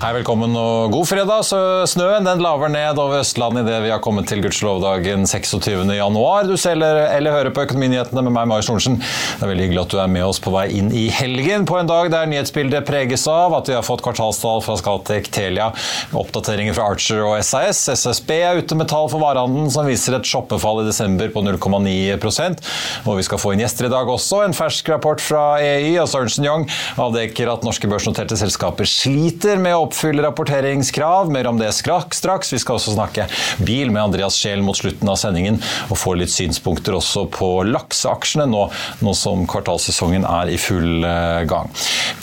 Hei, velkommen og god fredag. Så snøen den laver ned over Østlandet idet vi har kommet til gudskjelovdagen 26. januar. Du ser eller, hører på Økonominyhetene med meg, Marius Thorensen. Det er veldig hyggelig at du er med oss på vei inn i helgen på en dag der nyhetsbildet preges av at vi har fått kvartalstall fra Scatec Telia, oppdateringer fra Archer og SAS. SSB er ute med tall for varehandelen som viser et shoppefall i desember på 0,9% og vi skal få inn gjester i dag også. En fersk rapport fra EY og Sørensen Young avdekker at norske børsnoterte selskaper sliter med å oppfylle rapporteringskrav. Mer om det straks. Vi skal også snakke bil med Andreas Scheel mot slutten av sendingen, og få litt synspunkter også på lakseaksjene nå, nå som kvartalssesongen er i full eh, gang.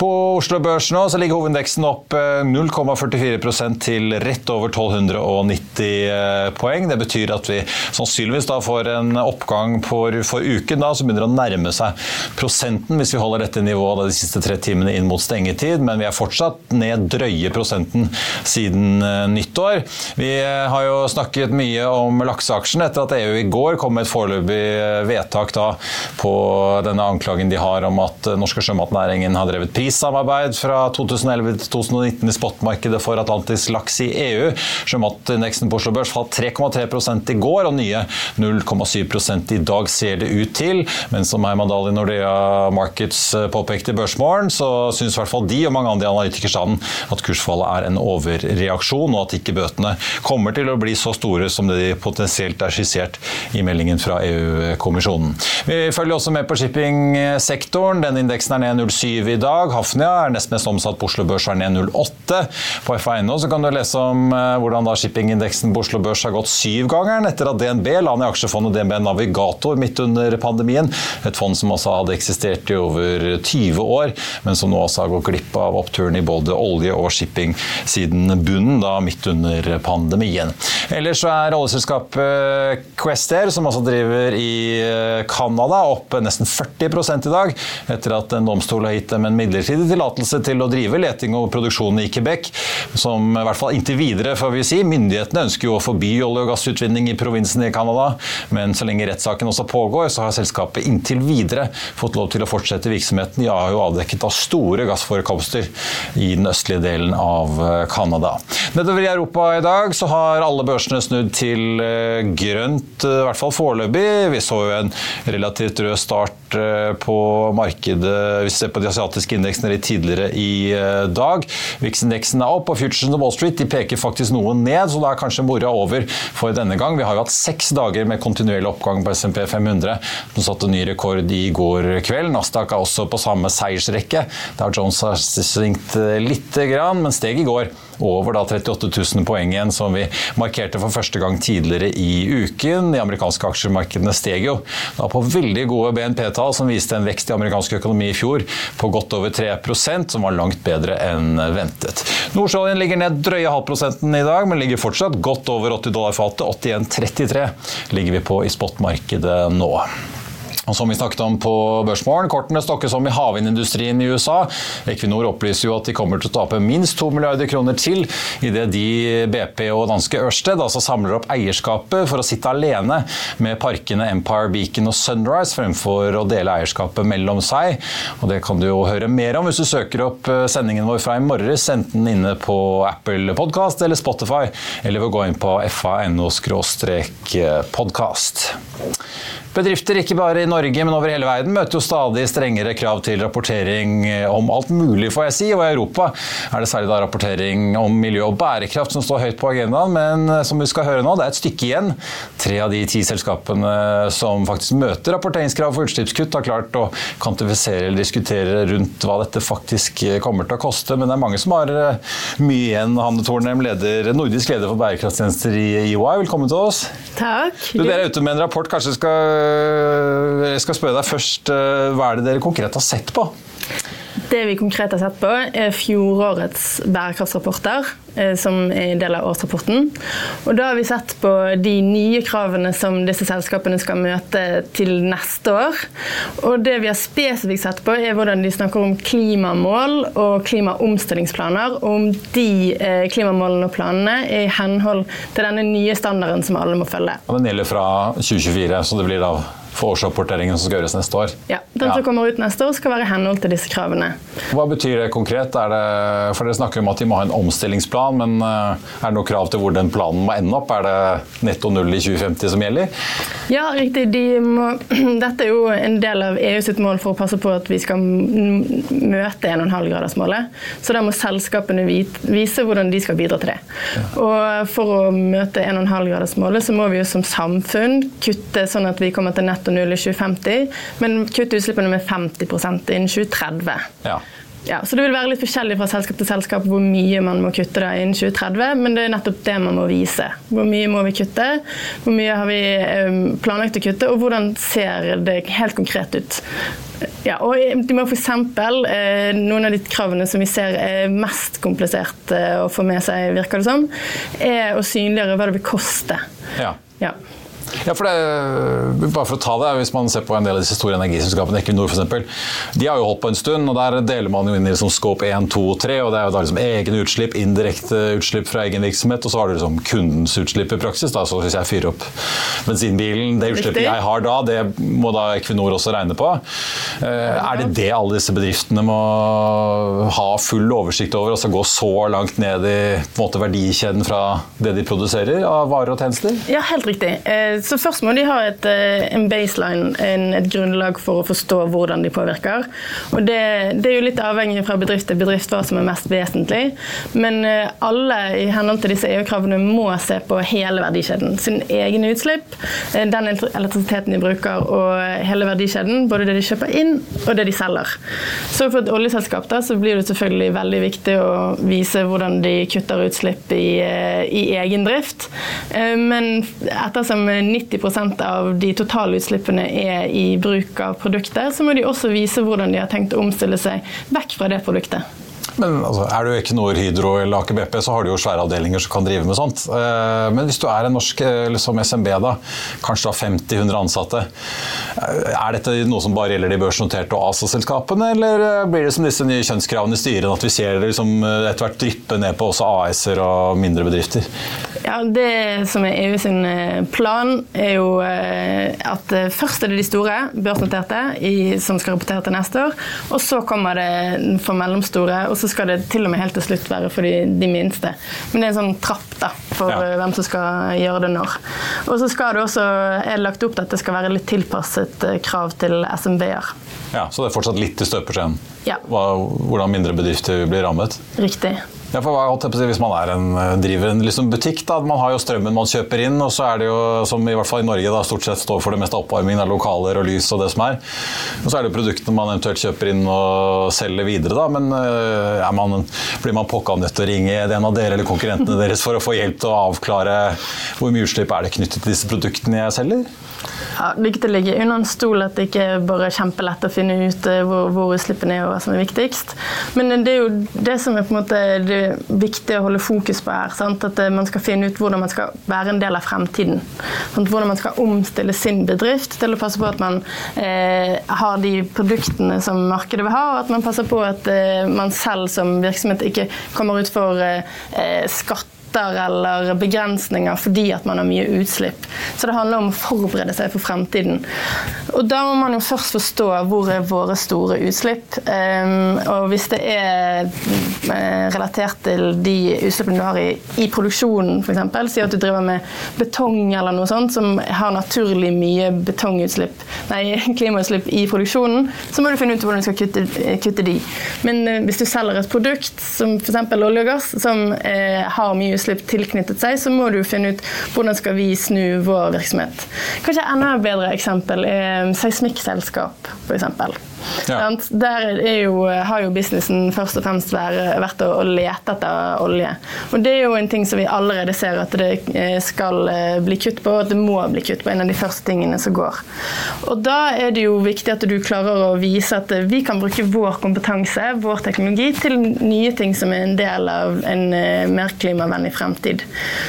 På Oslo Børs nå så ligger hovedindeksen opp eh, 0,44% til rett over 1290 eh, poeng. Det betyr at vi sannsynligvis da får en oppgang for, for uken da, som begynner å nærme seg prosenten hvis vi holder dette nivået da, de siste tre timene inn mot stengetid, men vi er fortsatt ned drøye prosenten siden eh, nyttår. Vi eh, har jo snakket mye om lakseaksjen etter at EU i går kom med et foreløpig eh, vedtak da, på denne anklagen de har om at norske sjømatnæringen har drevet prissamarbeid fra 2011 til 2019 i spotmarkedet for atlantisk laks i EU. Sjømatindeksen på Oslo Børs falt 3,3% i går, og nye 0,7% i dag ser det ut til. Men som Herman Dahl i Nordea Markets påpekte i Børsmorgen, så syns i hvert fall de og mange andre analytikerstanden at kursfallet er en overreaksjon, og at ikke bøtene kommer til å bli så store som det de potensielt er skissert i meldingen fra EU-kommisjonen. Vi følger også med på shippingsektoren. Den indeksen er ned 0,7 i dag. Hafnia er nest mest omsatt på Oslo Børs er ned 0,8. På FA.no kan du lese om eh, hvordan da shippingindeksen på Oslo Børs har gått syvgangeren etter at DNB la ned aksjefondet DNB Navigator midt under pandemien. Et fond som også hadde eksistert i over 20 år, men som nå også har gått glipp av oppturen i både olje og shipping siden bunnen, da midt under pandemien. Ellers er oljeselskapet Quester, som også driver i eh, Canada, opp nesten 40 i dag, etter at en domstol har gitt dem en midlertidig tillatelse til å drive leting og produksjon i Quebec, som i hvert fall inntil videre, får vi si. Myndighetene ønsker jo å forby olje- og gassutvinning i provinsen i Canada, men så lenge rettssaken også pågår, så har selskapet inntil videre fått lov til å fortsette virksomheten. De har jo avdekket av store gassforekomster i den østlige delen av eh, Canada. Nedover i Europa i dag så har alle børsene snudd til eh, grønt, eh, i hvert fall foreløpig. Vi så jo en relativt rød start på markedet hvis vi ser på de asiatiske indeksene litt tidligere i dag. VIX-indeksen er opp, og Futures of Wall Street de peker faktisk noe ned, så da er kanskje moroa over for denne gang. Vi har jo hatt seks dager med kontinuerlig oppgang på SMP 500. som satte ny rekord i går kveld. Nasdaq er også på samme seiersrekke. Der Jones har svingt lite grann, men steg i går over da 38 000 poeng igjen, som vi markerte for første gang tidligere i uken. De amerikanske aksjemarkedene steg jo da på veldig gode BNP-tall, som viste en vekst i amerikansk økonomi i fjor på godt over 3% som var langt bedre enn ventet. Nordsjøoljen ligger ned drøye halvprosenten i dag, men ligger fortsatt godt over 80 dollar fatet. 81,33 ligger vi på i spotmarkedet nå. Og som vi snakket om på Børsmorgen, kortene stokkes om i havvindindustrien i USA. Equinor opplyser jo at de kommer til å tape minst 2 milliarder kroner til idet de, BP og danske Ørsted, altså samler opp eierskapet for å sitte alene med parkene Empire, Beacon og Sunrise, fremfor å dele eierskapet mellom seg. Og Det kan du jo høre mer om hvis du søker opp eh, sendingen vår fra i morges, enten inne på Apple Podcast eller Spotify, eller ved å gå inn på fa.no-podkast. Bedrifter ikke bare i Norge, men over hele verden møter jo stadig strengere krav til rapportering om alt mulig, får jeg si. Og i Europa er det særlig da rapportering om miljø og bærekraft som står høyt på agendaen. Men eh, som vi skal høre nå, det er et stykke igjen. Tre av de ti selskapene som faktisk møter rapporteringskrav for utslippskutt, har klart å kvantifisere eller diskutere rundt hva dette faktisk kommer til å koste. Men det er mange som har eh, mye igjen. Hanne Tornem, leder, nordisk leder for bærekraftstjenester i EY, velkommen til oss. Takk. Du, dere er ute med en rapport. Kanskje skal jeg skal spørre deg først, eh, hva er det dere konkret har sett på? Det vi konkret har sett på, er fjorårets bærekraftsrapporter, eh, som er en del av årsrapporten. Og da har vi sett på de nye kravene som disse selskapene skal møte til neste år. Og det vi har spesifikt sett på, er hvordan de snakker om klimamål og klimaomstillingsplaner. Og om de eh, klimamålene og planene er i henhold til denne nye standarden som alle må følge. Og den gjelder fra 2024, så det blir da for årsrapporteringen som skal gjøres neste år. Ja, Den som kommer ut neste år, skal være i henhold til disse kravene. Hva betyr det konkret? Det, for Dere snakker om at de må ha en omstillingsplan, men eh, er det noe krav til hvor den planen må ende opp? Er det netto null i 2050 som gjelder? Ja, riktig. De må, dette er jo en del av EU sitt mål for å passe på at vi skal møte 1,5-gradersmålet. Så da må selskapene vise hvordan de skal bidra til det. Og For å møte 1,5-gradersmålet så må vi jo som samfunn kutte sånn at vi kommer til netto null i 2050, men kutte utslippene med 50% innen 2030. Ja. Ja, så Det vil være litt forskjellig fra selskap til selskap hvor mye man må kutte da innen 2030, men det er nettopp det man må vise. Hvor mye må vi kutte, hvor mye har vi planlagt å kutte, og hvordan ser det helt konkret ut. Ja, og de må f.eks. Eh, noen av de kravene som vi ser er mest komplisert eh, å få med seg, virker det som, er å synliggjøre hva det vil koste. Ja. ja. Ja, for det, bare for å ta det, Hvis man ser på en del av disse store energiselskapene, Equinor f.eks., de har jo holdt på en stund. og Der deler man jo inn i liksom scope 1, 2 og 3. og Det er jo da liksom egne utslipp, indirekte utslipp fra egen virksomhet, og så har du liksom kundens utslipp i praksis. da, så Hvis jeg fyrer opp bensinbilen, det utslippet jeg har da, det må da Equinor også regne på. Eh, er det det alle disse bedriftene må ha full oversikt over, altså gå så langt ned i måte, verdikjeden fra det de produserer av varer og tjenester? Ja, helt riktig. Eh, så først må de ha et, eh, en baseline, en, et grunnlag for å forstå hvordan de påvirker. Og det, det, er jo litt avhengig fra bedrift til bedrift hva som er mest vesentlig. Men eh, alle i henhold til disse EU-kravene må se på hele verdikjeden. Sin egen utslipp, eh, den elektrisiteten de bruker og hele verdikjeden. Både det de kjøper inn og det de selger. Så for et oljeselskap da, så blir det selvfølgelig veldig viktig å vise hvordan de kutter utslipp i, i egen drift. Men ettersom 90% av de totale utslippene er i bruk av produkter, så må de også vise hvordan de har tenkt å omstille seg vekk fra det produktet. Men altså, Er du Equinor, Hydro eller Aker BP, så har du jo svære avdelinger som kan drive med sånt. Eh, men hvis du er en norsk liksom SMB, da, kanskje har 50-100 ansatte, eh, er dette noe som bare gjelder de børsnoterte og ASA-selskapene, eller blir det som disse nye kjønnskravene i styrene, at vi ser det liksom etter hvert dryppe ned på også AS-er og mindre bedrifter? Ja, Det som er EU sin plan, er jo at først er det de store børsnoterte som skal rapportere til neste år, og så kommer det for mellomstore. og så skal det til og med helt til slutt være for de, de minste. Men det er en sånn trapp da, for ja. hvem som skal gjøre det når. Og så skal det også, er lagt opp til at det skal være litt tilpasset eh, krav til SMB-er. Ja, Så det er fortsatt litt i støpeskjeen ja. hvordan mindre bedrifter blir rammet? Riktig. Ja, for Hvis man er en, eh, driver en liksom butikk, da, man har jo strømmen man kjøper inn, og så er det jo, som i hvert fall i Norge, da, stort sett står for det meste av oppvarmingen av lokaler og lys og det som er. Og så er det produktene man eventuelt kjøper inn og selger videre, da. Men uh, man, blir man pokka nødt til å ringe en av dere eller konkurrentene deres for å få hjelp til å avklare hvor mye utslipp er det knyttet til disse produktene jeg selger? Ja, til å ligge under en stol at det ikke er bare kjempelett å finne ut eh, hvor, hvor utslippene er og hva som er viktigst. Men det er jo det som er på en måte det viktige å holde fokus på her. Sant? At man skal finne ut hvordan man skal være en del av fremtiden. Sant? Hvordan man skal omstille sin bedrift til å passe på at man eh, har de produktene som markedet vil ha, og at man passer på at eh, man selv som virksomhet ikke kommer ut for eh, skatt eller begrensninger fordi at man har mye utslipp. Så det handler om å forberede seg for fremtiden. Og da må man jo først forstå hvor er våre store utslipp. Um, og hvis det er eh, relatert til de utslippene du har i, i produksjonen, f.eks. Si at du driver med betong eller noe sånt som har naturlig mye betongutslipp, nei, klimautslipp i produksjonen, så må du finne ut hvordan du skal kutte, kutte de. Men uh, hvis du selger et produkt som f.eks. olje og gass, som eh, har mye utslipp tilknyttet seg, så må du finne ut hvordan skal vi snu vår virksomhet. Kanskje enda bedre eksempel er seismikkselskap, f.eks. Ja. Der jo, har jo businessen først og fremst vært å, lete etter olje. Og Det er jo en ting som vi allerede ser at det eh, skal eh, bli kutt på, og at det må bli kutt på. En av de første tingene som går. Og Da er det jo viktig at du klarer å vise at vi kan bruke vår kompetanse, vår teknologi, til nye ting som er en del av en eh, mer klimavennlig fremtid.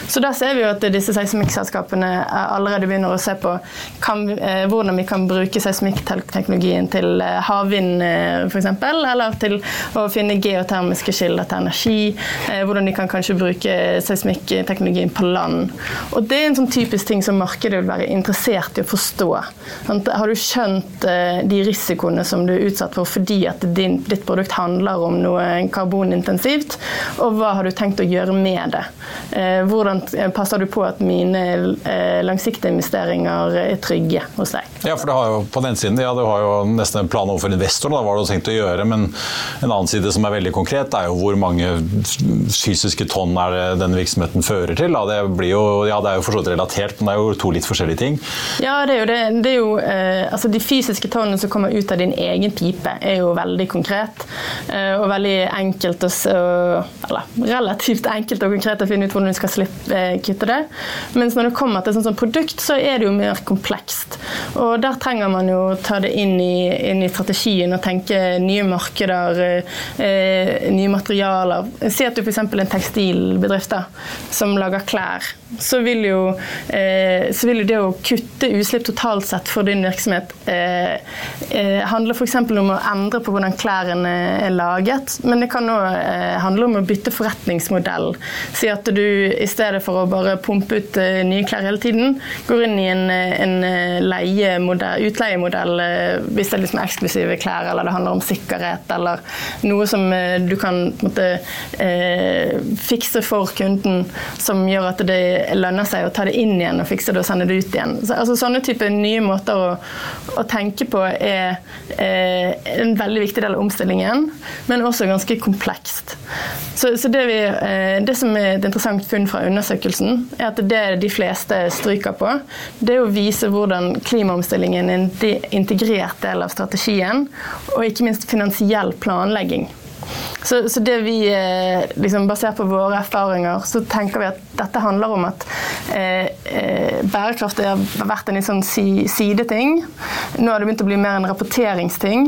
Så da ser vi jo at disse seismikkselskapene allerede begynner å se på kan, hvordan vi kan bruke seismikkteknologien til havvind f.eks., eller til å finne geotermiske kilder til energi. Eh, hvordan de kan kanskje bruke seismikkteknologien på land. Og Det er en sånn typisk ting som markedet vil være interessert i å forstå. Har du skjønt eh, de risikoene som du er utsatt for fordi at ditt produkt handler om noe karbonintensivt, og hva har du tenkt å gjøre med det? Eh, hvordan passer du på at mine langsiktige investeringer er trygge hos deg? Ja, for det har jo på den siden, ja, du har jo nesten en plan plan overfor investoren, da, hva du har tenkt å gjøre. Men en annen side som er veldig konkret, er jo hvor mange fysiske tonn er det denne virksomheten fører til. Da. Det, jo, ja, det er jo for relatert, men det er jo to litt forskjellige ting. Ja, det er jo det. det er jo, eh, altså de fysiske tonnene som kommer ut av din egen pipe, er jo veldig konkret. Eh, og veldig enkelt og, eller relativt enkelt og konkret å finne ut hvordan du skal slippe eh, kutte det. Mens når det kommer til sånn, sånn produkt, så er det jo mer komplekst. Og der trenger man jo ta det inn i, inn i strategien og tenke nye markeder, eh, nye materialer. Si at du f.eks. er en tekstilbedrift da, som lager klær. Så vil, jo, eh, så vil jo det å kutte utslipp totalt sett for din virksomhet eh, eh, handle f.eks. om å endre på hvordan klærne er laget, men det kan òg eh, handle om å bytte forretningsmodell. Si at du i stedet for å bare pumpe ut eh, nye klær hele tiden, går inn i en, en utleiemodell hvis det er liksom eksklusivt eksklusive klær, eller det handler om sikkerhet, eller noe som eh, du kan måte, eh, fikse for kunden, som gjør at det lønner seg å ta det inn igjen og fikse det og sende det ut igjen. Så, altså, sånne type nye måter å, å tenke på er eh, en veldig viktig del av omstillingen, men også ganske komplekst. Så, så det, vi, det, som er et interessant funn fra undersøkelsen, er at det de fleste stryker på, det er å vise hvordan klimaomstillingen er en integrert del av strategien strategien, og ikke minst finansiell planlegging. Så, så, det vi eh, liksom, Basert på våre erfaringer så tenker vi at dette handler om at eh, eh bærekraft har vært en sånn si, sideting. Nå har det begynt å bli mer en rapporteringsting.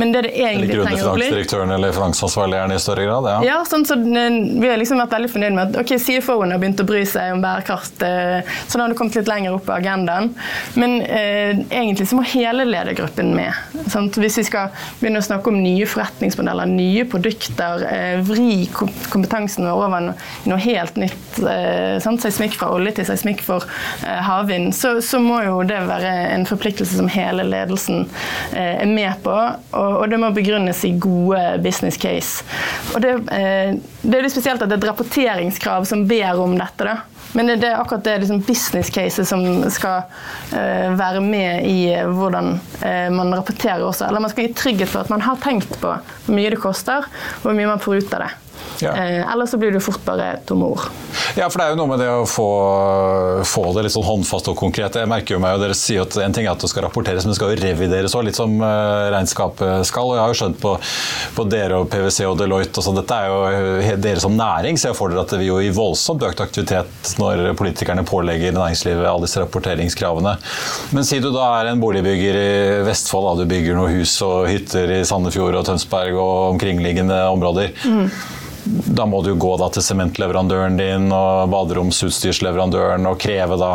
Men det det egentlig trenger å bli Finansdirektøren eller finansansvarligeren i større grad? Ja, ja sånn, så Vi har liksom vært veldig fornøyd med at ok, CFO-en har begynt å bry seg om bærekraft. Eh, så da har det kommet litt lenger opp på agendaen. Men eh, egentlig så må hele ledergruppen med. Sant? hvis vi skal begynne å snakke om nye forretningsmodeller, nye produkter produkter, eh, vri kompetansen vår over noe helt nytt. Eh, sant? Seismikk fra olje til seismikk for eh, havvind. Så, så, må jo det være en forpliktelse som hele ledelsen er med på. Og, og det må begrunnes i gode business case. Og det, det er litt spesielt at det er et rapporteringskrav som ber om dette. da. Men det, er akkurat det liksom business-caset som skal uh, være med i hvordan uh, man rapporterer også. Eller man skal gi trygghet for at man har tenkt på hvor mye det koster, og hvor mye man får ut av det. Ja. Eh, Eller så blir du fort bare tomme ord. Ja, for det er jo noe med det å få, få, det litt sånn håndfast og konkret. Jeg merker jo meg, og dere sier at En ting er at det skal rapporteres, men det skal jo revideres òg, litt som uh, regnskapet skal. og Jeg har jo skjønt på, på dere og PwC og Deloitte og sånn, dette er jo dere som næring ser for dere at det vil jo i voldsomt økt aktivitet når politikerne pålegger næringslivet alle disse rapporteringskravene. Men si du da er en boligbygger i Vestfold, da, du bygger noen hus og hytter i Sandefjord og Tønsberg og omkringliggende områder. Mm. Da må du gå til sementleverandøren din og baderomsutstyrsleverandøren og kreve da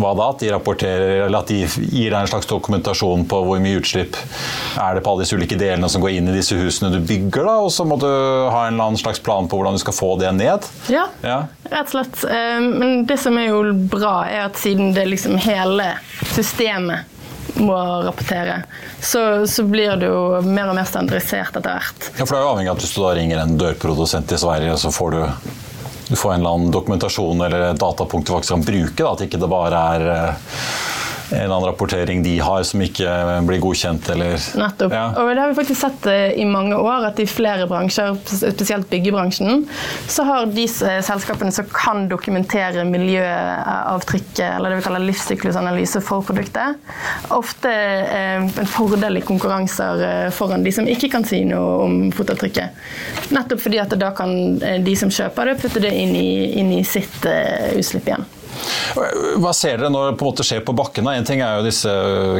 hva da? At de rapporterer, eller at de gir deg en slags dokumentasjon på hvor mye utslipp er det på alle disse ulike delene som går inn i disse husene du bygger, da, og så må du ha en eller annen slags plan på hvordan du skal få det ned? Ja, Ja. rett og slett. Eh, Men det som er jo bra, er at siden det liksom hele systemet må rapportere, så, så blir jo mer og mer standardisert etter hvert. Ja, for det er jo avhengig av at Hvis du da ringer en dørprodusent i Sverige, så får du, du får en eller annen dokumentasjon eller datapunkt du faktisk kan bruke. Da, at ikke det bare er eh, en eller annen rapportering de har som ikke blir godkjent. Eller, Nettopp. Ja. Og det har vi faktisk sett eh, i mange år, at i flere bransjer, spesielt byggebransjen, så har de selskapene som kan dokumentere miljøavtrykket, eller det vi kaller livssyklusanalyse for produktet, ofte eh, en fordel i konkurranser eh, foran de som ikke kan si noe om fotavtrykket. Nettopp fordi at da kan de som kjøper det, putte det inn i, inn i sitt utslipp igjen. Hva ser dere når på en måte skjer på bakken? En ting er jo disse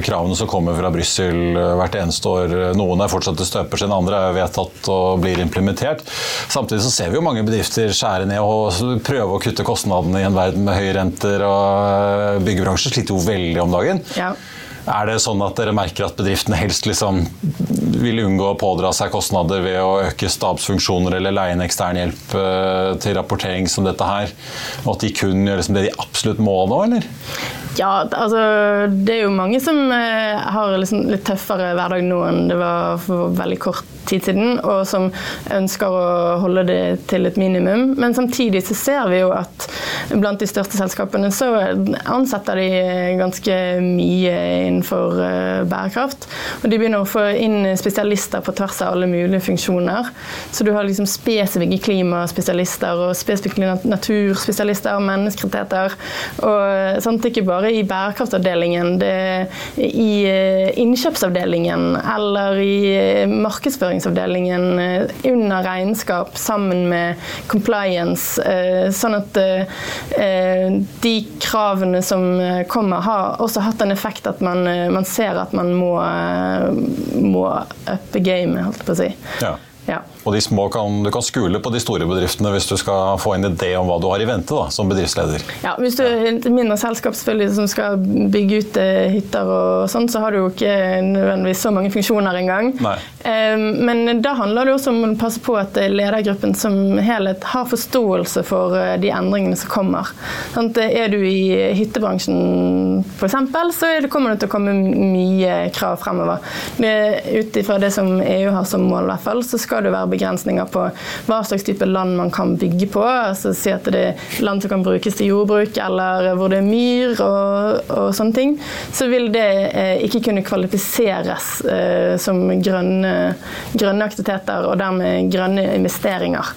kravene som kommer fra Brussel hvert eneste år. Noen er fortsatt i støpeskjeen, andre er vedtatt og blir implementert. Samtidig så ser vi jo mange bedrifter skjære ned og prøve å kutte kostnadene i en verden med høye renter. og Byggebransjen sliter jo veldig om dagen. Ja. Er det sånn at dere merker at bedriftene helst liksom vil unngå å pådra seg kostnader ved å øke stabsfunksjoner eller leie inn ekstern hjelp eh, til rapportering som dette her, og at de kun gjør liksom det de absolutt må nå, eller? Ja, altså det er jo mange som eh, har liksom litt tøffere hverdag nå enn det var for veldig kort tid siden, og som ønsker å holde det til et minimum. Men samtidig så ser vi jo at blant de største selskapene så ansetter de ganske mye innenfor eh, bærekraft. Og de begynner å få inn spesialister på tvers av alle mulige funksjoner. Så du har liksom spesifikke klimaspesialister og spesifikke nat- naturspesialister og menneskerettigheter. Og sånt, ikke bare i bærekraftavdelingen, det i eh, innkjøpsavdelingen eller i eh, markedsføringsavdelingen eh, under regnskap sammen med compliance, sånn at de kravene som kommer har også hatt en effekt at man, man ser at man må, må uppe gamet, holdt jeg på å si. Ja. Og de små kan, du kan skule på de store bedriftene hvis du skal få en idé om hva du har i vente da, som bedriftsleder. Ja, Hvis du er et mindre selskap selvfølgelig som skal bygge ut eh, hytter, og sånn, så har du jo ikke nødvendigvis så mange funksjoner engang. Eh, Men da handler det også om å passe på at ledergruppen som helhet har forståelse for eh, de endringene som kommer. Sånn, Er du i hyttebransjen f.eks., så er kommer det til å komme mye krav fremover. Ut ifra det som EU har som mål, i hvert fall, så skal du være begrensninger på hva slags type land man kan bygge på. altså Si at det er land som kan brukes til jordbruk, eller hvor det er myr og, og sånne ting. Så vil det eh, ikke kunne kvalifiseres eh, som grønne, grønne aktiviteter, og dermed grønne investeringer.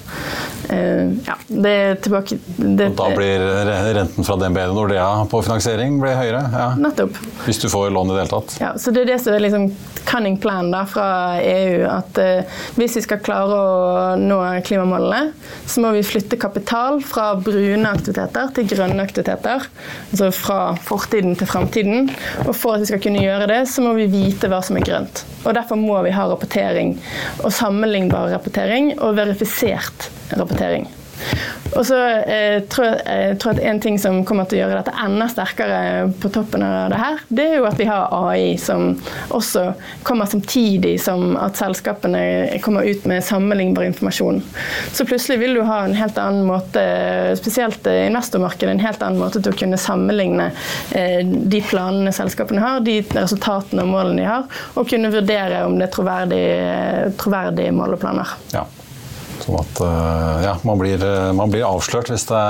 Eh, ja, det er tilbake det, Og da blir renten fra DNB Nordea på finansiering blir høyere. Ja. Nettopp. Hvis du får lån i det hele tatt. Ja, så Det er det som er liksom cunning plan da, fra EU. At eh, hvis vi skal klare å nå klimamålene, så må vi flytte kapital fra brune aktiviteter til grønne aktiviteter. Altså fra fortiden til framtiden. Og for at vi skal kunne gjøre det, så må vi vite hva som er grønt. Og Derfor må vi ha rapportering. Og sammenlignbar rapportering og verifisert rapportering. Og så eh, tror jeg, jeg tror at En ting som kommer til å gjøre dette enda sterkere på toppen av det her, det er jo at vi har AI som også kommer samtidig som at selskapene kommer ut med sammenlignbar informasjon. Så plutselig vil du ha en helt annen måte, spesielt eh, investormarkedet, en helt annen måte til å kunne sammenligne eh, de planene selskapene har, de resultatene og målene de har, og kunne vurdere om det er troverdige, troverdige måleplaner. Ja. Sånn at eh, ja, man, blir, eh, man blir avslørt hvis det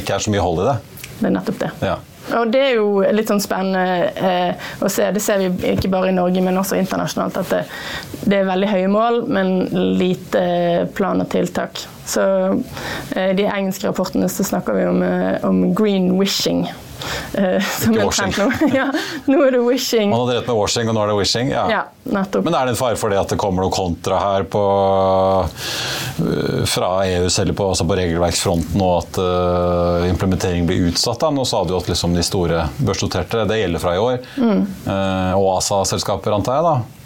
ikke er så mye hold i det. Det er nettopp det. Ja. Og Det er jo litt sånn spennende eh, å se. Det ser vi ikke bare i Norge, men også internasjonalt. At det, det er veldig høye mål, men lite plan og tiltak. Så eh, de engelske rapportene så snakker vi om, eh, om green wishing. Eh, som Ikke washing. nå. ja, nå er det wishing. Man har drevet med washing, og nå er det wishing. Ja. Ja, nettopp. Men er det en fare for det at det kommer noe kontra her på, fra EU selv på, altså på regelverksfronten, og at uh, implementering blir utsatt? Da? Nå sa du at liksom de store børsnoterte, det gjelder fra i år. Mm. Uh, og ASA-selskaper, antar jeg? da?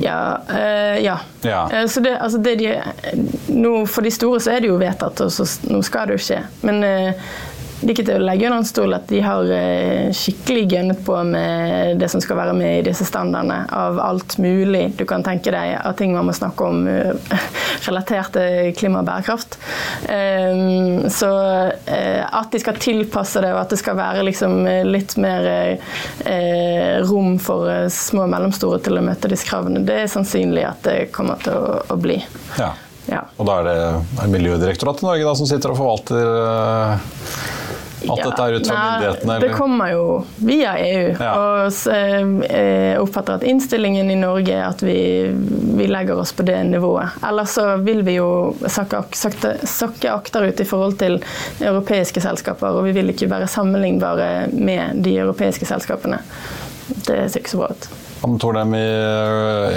Ja. eh, ja. Ja. Eh, så det, altså det de, nå, For de store så er det jo vedtatt, og så, nå skal det jo skje. Men eh, er ikke til å legge under en stol at de har eh, skikkelig gønnet på med det som skal være med i disse standardene, av alt mulig du kan tenke deg av ting man må snakke om eh, relatert til klima og bærekraft. Ehm, så eh, at de skal tilpasse det, og at det skal være liksom litt mer rom for små og mellomstore til å møte disse kravene, det er sannsynlig at det kommer til å, å bli. Ja. ja. Og da er det, er Miljødirektoratet i Norge da, som sitter og forvalter at dette er ut fra myndighetene? Det kommer jo via EU. Ja. Og eh, jeg oppfatter at innstillingen i Norge er at vi, vi, legger oss på det nivået. Ellers så vil vi jo sakke, sakke, sakke akterut i forhold til europeiske selskaper, og vi vil ikke være sammenlignbare med de europeiske selskapene. Det ser ikke så bra ut.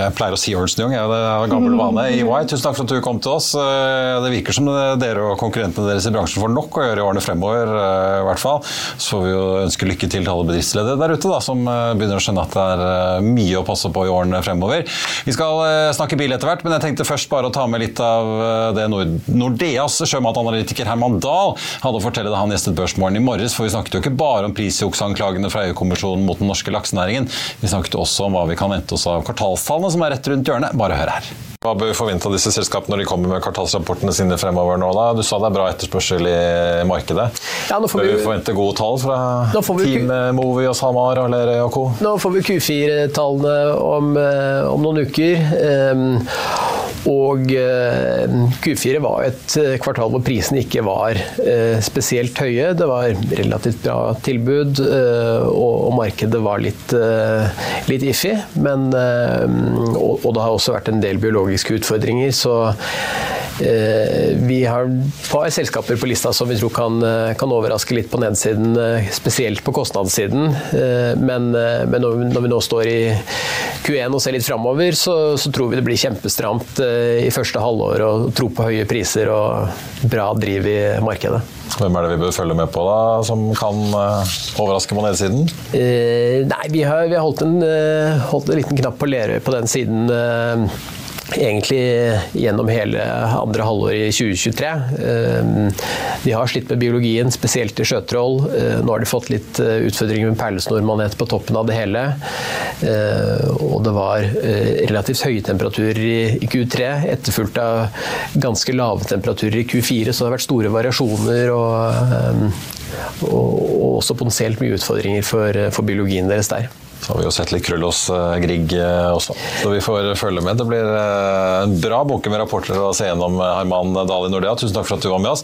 Jeg pleier å si Ernst Young, jeg er gammel vane. EY, tusen takk for at du kom til oss. Eh, det virker som dere og konkurrentene deres i bransjen får nok å gjøre i årene fremover. Eh, i hvert fall. Så får vi jo ønske lykke til til alle bedriftsledere der ute da, som eh, begynner å skjønne at det er mye å passe på i årene fremover. Vi skal snakke bil etter hvert, men jeg tenkte først bare å ta med litt av det Nordeas sjømatanalytiker Herman Dahl hadde å fortelle da han gjestet Børsmorgen i morges. For vi snakket jo ikke bare om prisjuksanklagene fra EU-kommisjonen mot den norske laksenæringen. Vi snakket også om hva vi kan vente oss av kvartalstallene som er rett rundt hjørnet. Bare hør her. Hva bør vi forvente av disse selskapene når de kommer med kvartalsrapportene sine fremover nå? da? Du sa det er bra etterspørsel i markedet. Ja, nå får bør vi, vi forvente gode tall fra Team Movi og SalMar og Lerøy og co.? Nå får vi Q4-tallene om, eh, om, noen uker. Um, og eh, Q4 var et eh, kvartal hvor prisene ikke var eh, spesielt høye. Det var relativt bra tilbud, og markedet var litt, litt iffy. Men, og det har også vært en del biologiske utfordringer, så vi har et par selskaper på lista som vi tror kan, kan overraske litt på nedsiden, spesielt på kostnadssiden. Men, men når vi nå står i Q1 og ser litt framover, så, så tror vi det blir kjempestramt i første halvår og tro på høye priser og bra driv i markedet. Hvem er det vi bør følge med på, da, som kan overraske på nedsiden? Uh, nei, vi har, vi har holdt, en, holdt, en, liten knapp på Lerøy på den siden egentlig gjennom hele andre halvår i 2023. De har slitt med biologien, spesielt i sjøtroll. Nå har de fått litt utfordringer med perlesnormanet på toppen av det hele. Og det var relativt høye temperaturer i Q3, etterfulgt av ganske lave temperaturer i Q4, så det har vært store variasjoner. og, og også potensielt mye utfordringer for, for biologien deres der. Så har vi jo sett litt krøll hos eh, Grieg eh, også, så vi får følge med. Det blir eh, en bra bunke med rapporter å se gjennom, Herman Dahl i Nordea. Tusen takk for at du var med oss.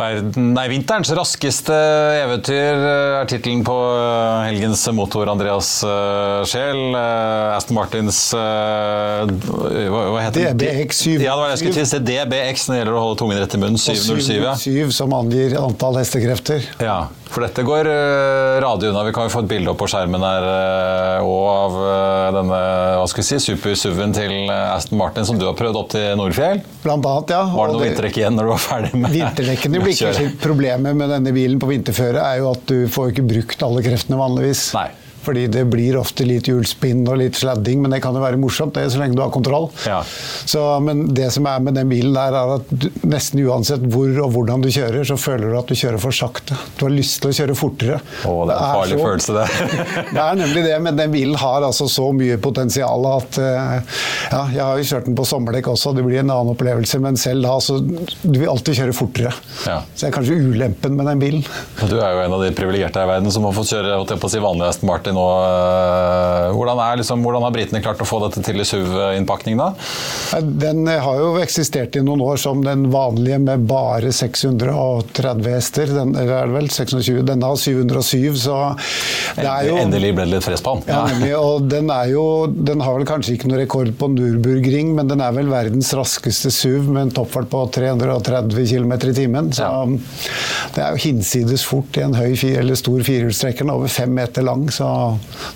Verden, nei, Vinterens raskeste eventyr eh, er tittelen på eh, helgens motor, Andreas Scheel. Uh, Aston Martins hva, hva heter DBX7. Ja, det var det jeg skulle til. DBX når det gjelder å holde tungen rett i munnen. 707. ja. 7, som angir antall hestekrefter. Ja, for dette går radig unna. Vi kan jo få et bilde opp på skjermen her og av denne hva skal vi si, super-SUV-en til Aston Martin som du har prøvd opp til Nordfjell. Blant annet, ja. Var det noe vinterdekk igjen når du var ferdig med Vinterdekkene blir Problemet med denne bilen på vinterføre er jo at du får ikke brukt alle kreftene vanligvis. Nei. Fordi det blir ofte litt hjulspinn og litt sladding, men det kan jo være morsomt det, så lenge du har kontroll. Ja. Så, men det som er med den bilen der, er at du, nesten uansett hvor og hvordan du kjører, så føler du at du kjører for sakte. Du har lyst til å kjøre fortere. Å, det er en farlig så, følelse, det. det er nemlig det, men den bilen har altså så mye potensial at uh, Ja, jeg har jo kjørt den på sommerdekk også, det blir en annen opplevelse, men selv da, så Du vil alltid kjøre fortere. Ja. Så det er kanskje ulempen med den bilen. Du er jo en av de privilegerte i verden som har fått kjøre vanlig Aston Martin nå. Eh, Hvordan, er, liksom, hvordan har britene klart å få dette til i SUV-innpakning, da? Den har jo eksistert i noen år som den vanlige med bare 630 hester. Den, er det vel 620? Denne har 707, så det er jo Endelig ble det litt fres på den. Ja, nemlig. Og den er jo Den har vel kanskje ikke noe rekord på Nürburgring, men den er vel verdens raskeste SUV med en toppfart på 330 km i timen. Så Ja. det er jo hinsides fort i en høy eller stor firehjulstrekker. Er over fem meter lang, så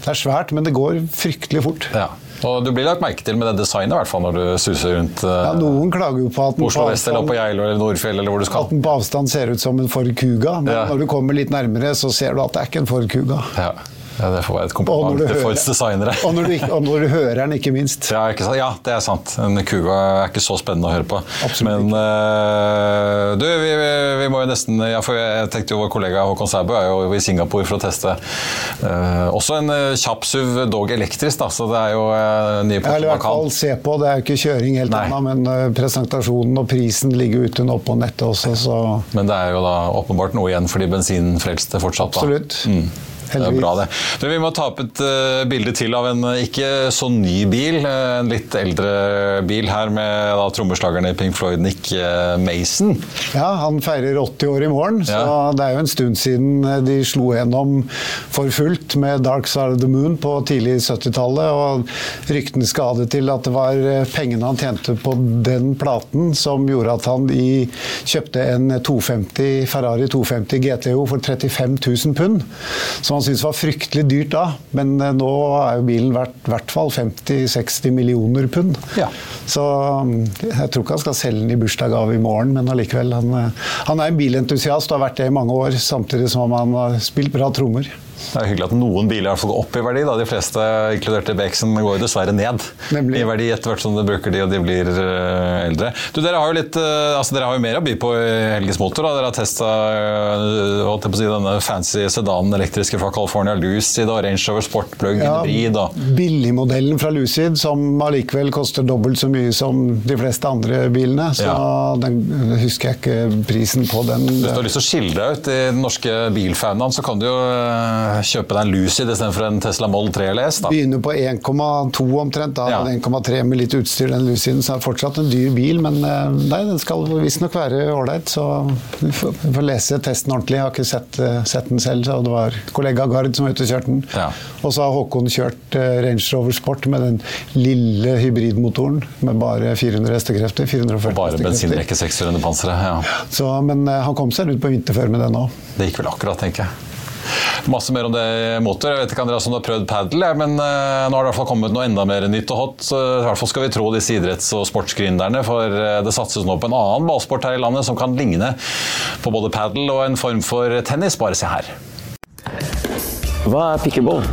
det er svært, men det går fryktelig fort. Ja. Og du blir lagt merke til med det designet, i hvert fall når du suser rundt eh, Ja, noen klager jo på at den, Oslo vest eller på Geilo eller Nordfjell eller hvor du skal. at den på avstand ser ut som en Ford Kuga, men Ja. når du kommer litt nærmere, så ser du at det er ikke en Ford Kuga. Ja. Ja, det får være et kompliment til Fords designere. Og når, du, og når du hører den, ikke minst. Ja, ikke ja, det er sant. En Kuga er ikke så spennende å høre på. Absolutt Men uh, du, vi, vi, vi må jo nesten ja, for Jeg tenkte jo vår kollega Håkon Sæbø er jo i Singapore for å teste uh, også en uh, kjapp SUV, dog elektrisk, da, så det er jo uh, nye Ja, man fall se på. Det er jo ikke kjøring helt ennå, men uh, presentasjonen og prisen ligger ute nå på nettet også, så Men det er jo da åpenbart noe igjen for de bensinfrelste fortsatt. Da. absolutt. Mm. Det er Heldigvis. bra, det. Du, vi må ta opp et uh, bilde til av en eh, ikke så ny bil. eh, en litt eldre bil her med da, trommeslageren i Pink Floyd, Nick Mason. Ja, han feirer 80 år i morgen, så Ja. det er jo en stund siden de slo gjennom for fullt med Dark Side of the Moon på tidlig 70-tallet. Og ryktene skadet til at det var pengene han tjente på den platen som gjorde at han i, kjøpte en 250, Ferrari 250 GTO for 35 000 pund. Så han syntes var fryktelig dyrt da, men eh, nå er jo bilen verdt i hvert fall 50-60 millioner pund. Ja. Så um, jeg tror ikke han skal selge den i bursdagsgave i morgen, men allikevel. Han, eh, han er en bilentusiast og har vært det i mange år, samtidig som han har spilt bra trommer. Det er hyggelig at noen biler har fått opp i verdi. Da. De fleste, inkludert BX-en, går jo dessverre ned Nemlig. i verdi etter hvert som du bruker de og de blir eh, eldre. Du, Dere har jo litt, eh, altså dere har jo mer å by på i Helges Motor. Da. Dere har testa å si, denne fancy sedanen elektriske fra California Lucid og Range Rover Sport Plug Hybrid. Billigmodellen fra Lucid, som allikevel koster dobbelt så mye som de fleste andre bilene. Så Ja. den husker jeg ikke prisen på den. Hvis du har lyst til å skille deg ut i den norske bilfaunaen, så kan du jo eh, kjøpe deg en Lucid istedenfor en Tesla Moll 3 eller S. Da. Begynner på 1,2 omtrent, da Ja. er 1,3 med litt utstyr. Den Luciden så er det fortsatt en dyr bil, men eh, nei, den skal visstnok være ålreit. Så vi får, vi får lese testen ordentlig. Jeg har ikke sett, eh, sett den selv, så det var kollega Gard som var ute og kjørte den. Ja. Og så har Håkon kjørt eh, Range Rover Sport med den lille hybridmotoren med bare 400 hestekrefter. 440 Bare bensinrekke 600 pansere. Ja. Så, men han kom seg ut på vinterføre med den òg. Det gikk vel akkurat, tenker jeg. Masse mer om det i motor. Jeg vet ikke Andreas, om du har prøvd padel, men uh, nå har det i hvert fall kommet noe enda mer nytt og hot. I hvert fall skal vi tro disse idretts- og sportsgründerne, for uh, det satses nå på en annen ballsport her i landet som kan ligne på både padel og en form for tennis. Bare se her. Hva er pickleball?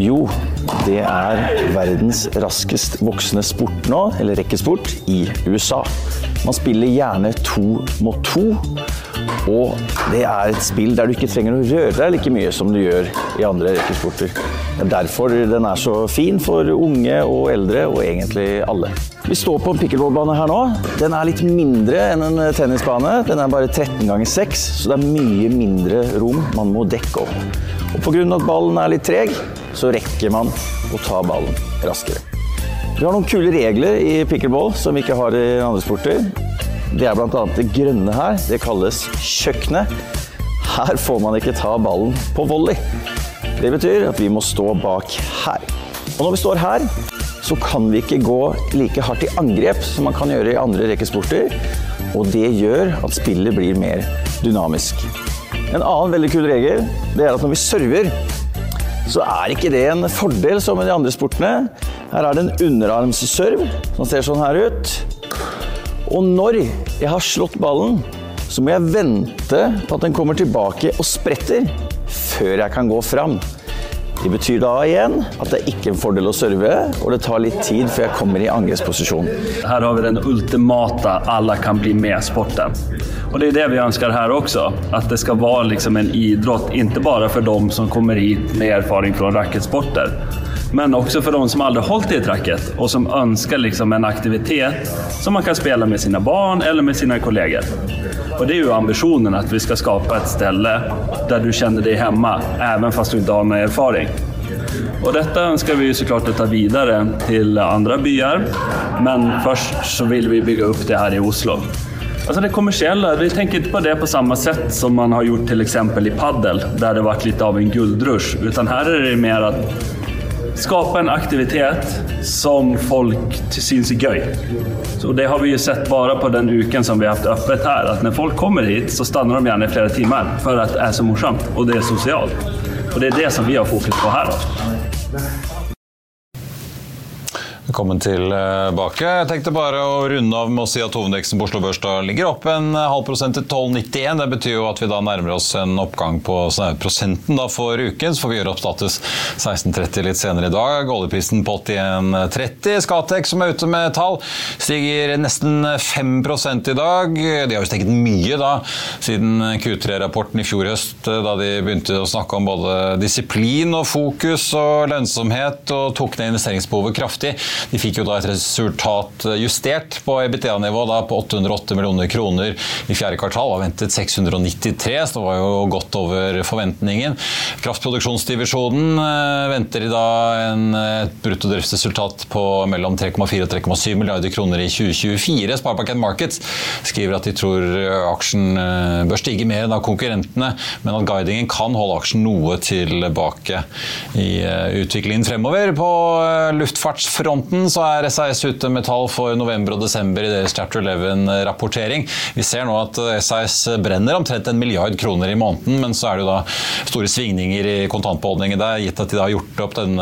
Jo, det er verdens raskest voksende sport nå, eller rekkesport, i USA. Man spiller gjerne to mot to, Og det er et spill der du ikke trenger å røre deg like mye som du gjør i andre rekkesporter. Det er derfor den er så fin for unge og eldre, og egentlig alle. Vi står på en pickleballbane her nå. Den er litt mindre enn en tennisbane. Den er bare 13 ganger 6, så det er mye mindre rom man må dekke opp. Og pga. at ballen er litt treg, så rekker man å ta ballen raskere. Vi har noen kule regler i pickleball som vi ikke har i andre sporter. Det er bl.a. det grønne her. Det kalles kjøkkenet. Her får man ikke ta ballen på volley. Det betyr at vi må stå bak her. Og når vi står her, så kan vi ikke gå like hardt i angrep som man kan gjøre i andre rekesporter. Og det gjør at spillet blir mer dynamisk. En annen veldig kul regel det er at når vi server, så er ikke det en fordel som i de andre sportene. Her er det en underarmsserv som ser sånn her ut. Og når jeg har slått ballen, så må jeg vente på at den kommer tilbake og spretter før jeg kan gå fram. Det betyr da igjen at det er ikke en fordel å serve, og det tar litt tid før jeg kommer i angrepsposisjon. Her har vi den ultimate alle kan bli med-sporten. Og Det er det vi ønsker her også. At det skal være liksom en idrett, ikke bare for dem som kommer hit med erfaring fra racketsporter men også for de som aldri har holdt i et racket og som ønsker liksom en aktivitet som man kan spille med sine barn eller med sine kolleger. Og Det er jo ambisjonen at vi skal skape et sted der du kjenner deg hjemme, even fast du ikke har noen erfaring. Og Dette ønsker vi så klart å ta videre til andre byer, men først så vil vi bygge opp det her i Oslo. Altså det kommersielle, Vi tenker ikke på det på samme sett som man har gjort til i padel, der det har vært litt av en gullrush. Utan her er det mer at Skape en aktivitet som folk syns er gøy. Så det har vi jo sett bare på den uken som vi har hatt åpent her. At når folk kommer hit, så stanner de gjerne i flere timer for at det er så morsomt og det er sosialt. Og det er det som vi har fokus på her. Velkommen tilbake. Jeg tenkte bare å runde av med å si at hovedindeksen på Oslo Børs ligger opp en halv prosent til 12,91. Det betyr jo at vi da nærmer oss en oppgang på prosenten da for uken. Så får vi gjøre opp status 16,30 litt senere i dag. Oljeprisen på 81,30. Skatek som er ute med tall, stiger nesten 5 i dag. De har jo steget mye da siden Q3-rapporten i fjor høst, da de begynte å snakke om både disiplin og fokus og lønnsomhet og tok ned investeringsbehovet kraftig. De fikk jo da et resultat justert på EBITDA-nivå på 808 millioner kroner i fjerde kvartal. Var ventet 693, så det var jo godt over forventningen. Kraftproduksjonsdivisjonen eh, venter i dag en, et bruttodriftsresultat på mellom 3,4 og 3,7 milliarder kroner i 2024. Sparebanken Markets skriver at de tror aksjen eh, bør stige mer enn av konkurrentene, men at guidingen kan holde aksjen noe tilbake i eh, utviklingen fremover. På luftfartsfronten måneden så er SAS ute med tall for november og desember i deres Chapter 11-rapportering. Vi ser nå at SAS brenner omtrent en milliard kroner i måneden, men så er det jo da store svingninger i kontantbeholdningen der, gitt at de da har gjort opp den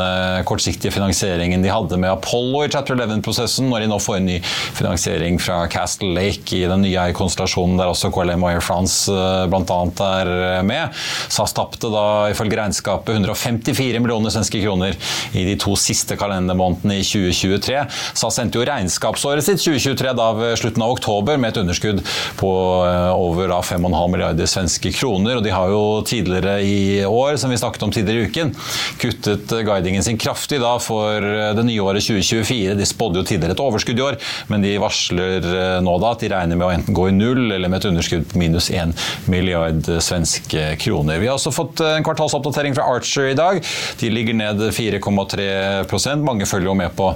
kortsiktige finansieringen de hadde med Apollo i Chapter 11-prosessen, når de nå får en ny finansiering fra Castle Lake i den nye eierkonstellasjonen der også KLM og Air France eh, bl.a. er med. SAS tapte da ifølge regnskapet 154 millioner svenske kroner i de to siste kalendermånedene i 2020. 2023. SAS endte jo regnskapsåret sitt 2023 da ved slutten av oktober med et underskudd på eh, over 5,5 milliarder svenske kroner. og De har jo tidligere i år, som vi snakket om tidligere i uken, kuttet guidingen sin kraftig da for eh, det nye året 2024. De spådde jo tidligere et overskudd i år, men de varsler eh, nå da at de regner med å enten gå i null eller med et underskudd på minus 1 milliard svenske kroner. Vi har også fått en kvartalsoppdatering fra Archer i dag. De ligger ned 4,3% Mange følger jo med på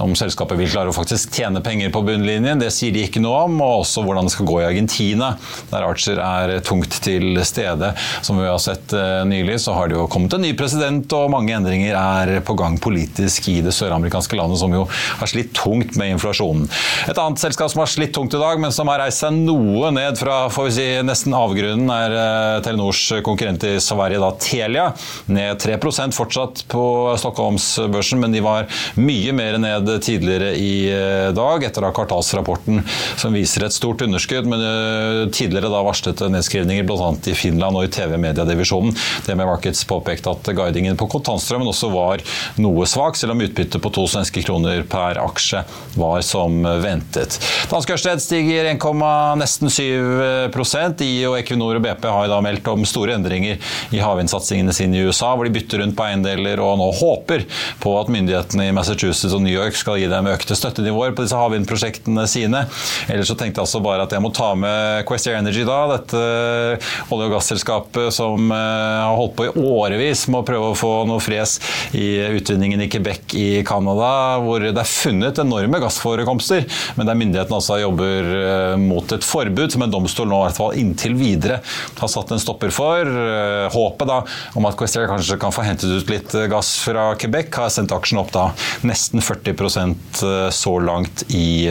om selskapet vil klare å faktisk tjene penger på bunnlinjen. Det sier de ikke noe om. Og også hvordan det skal gå i Argentina, der Archer er tungt til stede. Som vi har sett eh, nylig, så har det jo kommet en ny president, og mange endringer er på gang politisk i det søramerikanske landet, som jo har slitt tungt med inflasjonen. Et annet selskap som har slitt tungt i dag, men som har reist seg noe ned fra får vi si, nesten avgrunnen, er eh, Telenors konkurrent i Sverige, da Telia. Ned 3% fortsatt på Stockholmsbørsen, men de var mye mer mer ned tidligere i dag, etter da kvartalsrapporten som viser et stort underskudd. Men tidligere da varslet nedskrivninger bl.a. i Finland og i TV-mediedivisjonen. Det med Markets påpekte at guidingen på kontantstrømmen også var noe svak, selv om utbyttet på to svenske kroner per aksje var som ventet. Dansk Ørsted stiger 1, nesten 7% I og Equinor og BP har da meldt om store endringer i havvindsatsingene sine i USA, hvor de bytter rundt på eiendeler og nå håper på at myndighetene i Massachusetts og New York skal gi dem økte støttenivåer på disse havvindprosjektene sine. Ellers så tenkte jeg altså bare at jeg må ta med Questia Energy da, dette olje- og gasselskapet som eh, har holdt på i årevis med å prøve å få noe fres i utvinningen i Quebec i Canada, hvor det er funnet enorme gassforekomster, men der myndighetene altså jobber eh, mot et forbud som en domstol nå i hvert fall inntil videre har satt en stopper for. Eh, håpet da om at Questier kanskje kan få hentet ut litt gass fra Quebec, har sendt aksjen opp da nesten 40 så langt i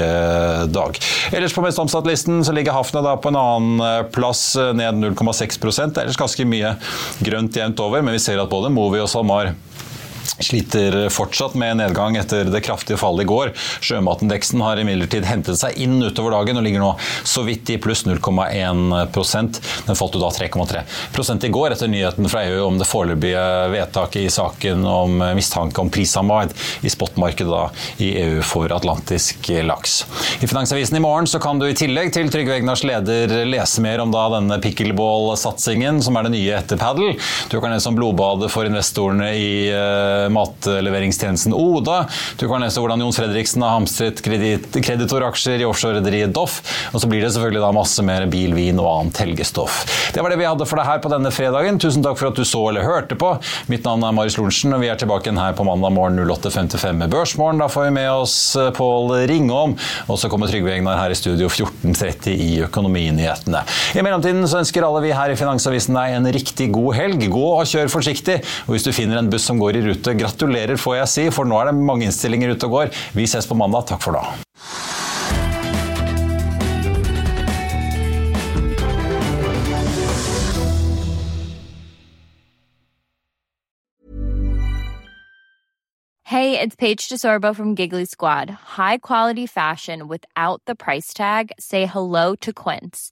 dag. Ellers på mest omsatt-listen så ligger Hafna på en annen plass, ned 0,6% Ellers ganske mye grønt jevnt over, men vi ser at både Movi og SalMar sliter fortsatt med nedgang etter det kraftige fallet i går. Sjømatindeksen har imidlertid hentet seg inn utover dagen og ligger nå så vidt i pluss 0,1% Den falt jo da 3,3% i går etter nyheten fra EU om det foreløpige vedtaket i saken om mistanke om prissamarbeid i spotmarkedet i EU for atlantisk laks. I Finansavisen i morgen så kan du i tillegg til Trygve Egnars leder lese mer om da denne pickleball-satsingen, som er det nye etter padel. Du kan lese om blodbadet for investorene i uh, matleveringstjenesten Oda. Du kan lese hvordan Jon Fredriksen har hamstret kreditoraksjer i offshorerederiet Doff. Og så blir det selvfølgelig da masse mer bil, vin og annet helgestoff. Det var det vi hadde for deg her på denne fredagen. Tusen takk for at du så eller hørte på. Mitt navn er Marius Lorentzen, og vi er tilbake igjen her på mandag morgen 08.55 med Børsmorgen. Da får vi med oss eh, Pål Ringholm, og så kommer Trygve Egnar her i studio 14.30 i Økonominyhetene. I mellomtiden så ønsker alle vi her i Finansavisen deg en riktig god helg. Gå og kjør forsiktig. Og hvis du finner en buss som går i rute, gratulerer får jeg si, for nå er det mange innstillinger ute og går. Vi ses på mandag. Takk for da. Hey, it's Paige DeSorbo from Giggly Squad. High quality fashion without the price tag. Say hello to Quince.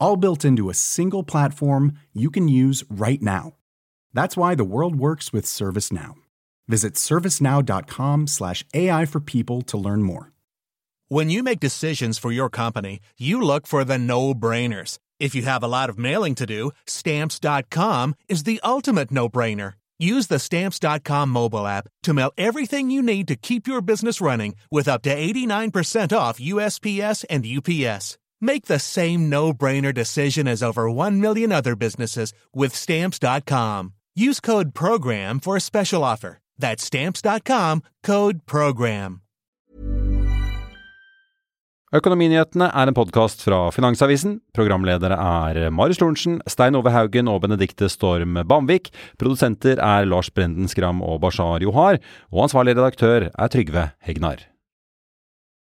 all built into a single platform you can use right now. That's why the world works with ServiceNow. Visit servicenow.com/slash AI for people to learn more. When you make decisions for your company, you look for the no-brainers. If you have a lot of mailing to do, stamps.com is the ultimate no-brainer. Use the stamps.com mobile app to mail everything you need to keep your business running with up to 89% off USPS and UPS. Make the same no-brainer decision as over 1 million other businesses with stamps.com. Use code program for a special offer. That's stamps.com, code program. Økonominyhetene er en podkast fra Finansavisen. Programledere er Marius Lorentzen, Stein Ove Haugen og Benedikte Storm Bamvik. Produsenter er Lars Brenden Skram og Bashar Johar. Og ansvarlig redaktør er Trygve Hegnar.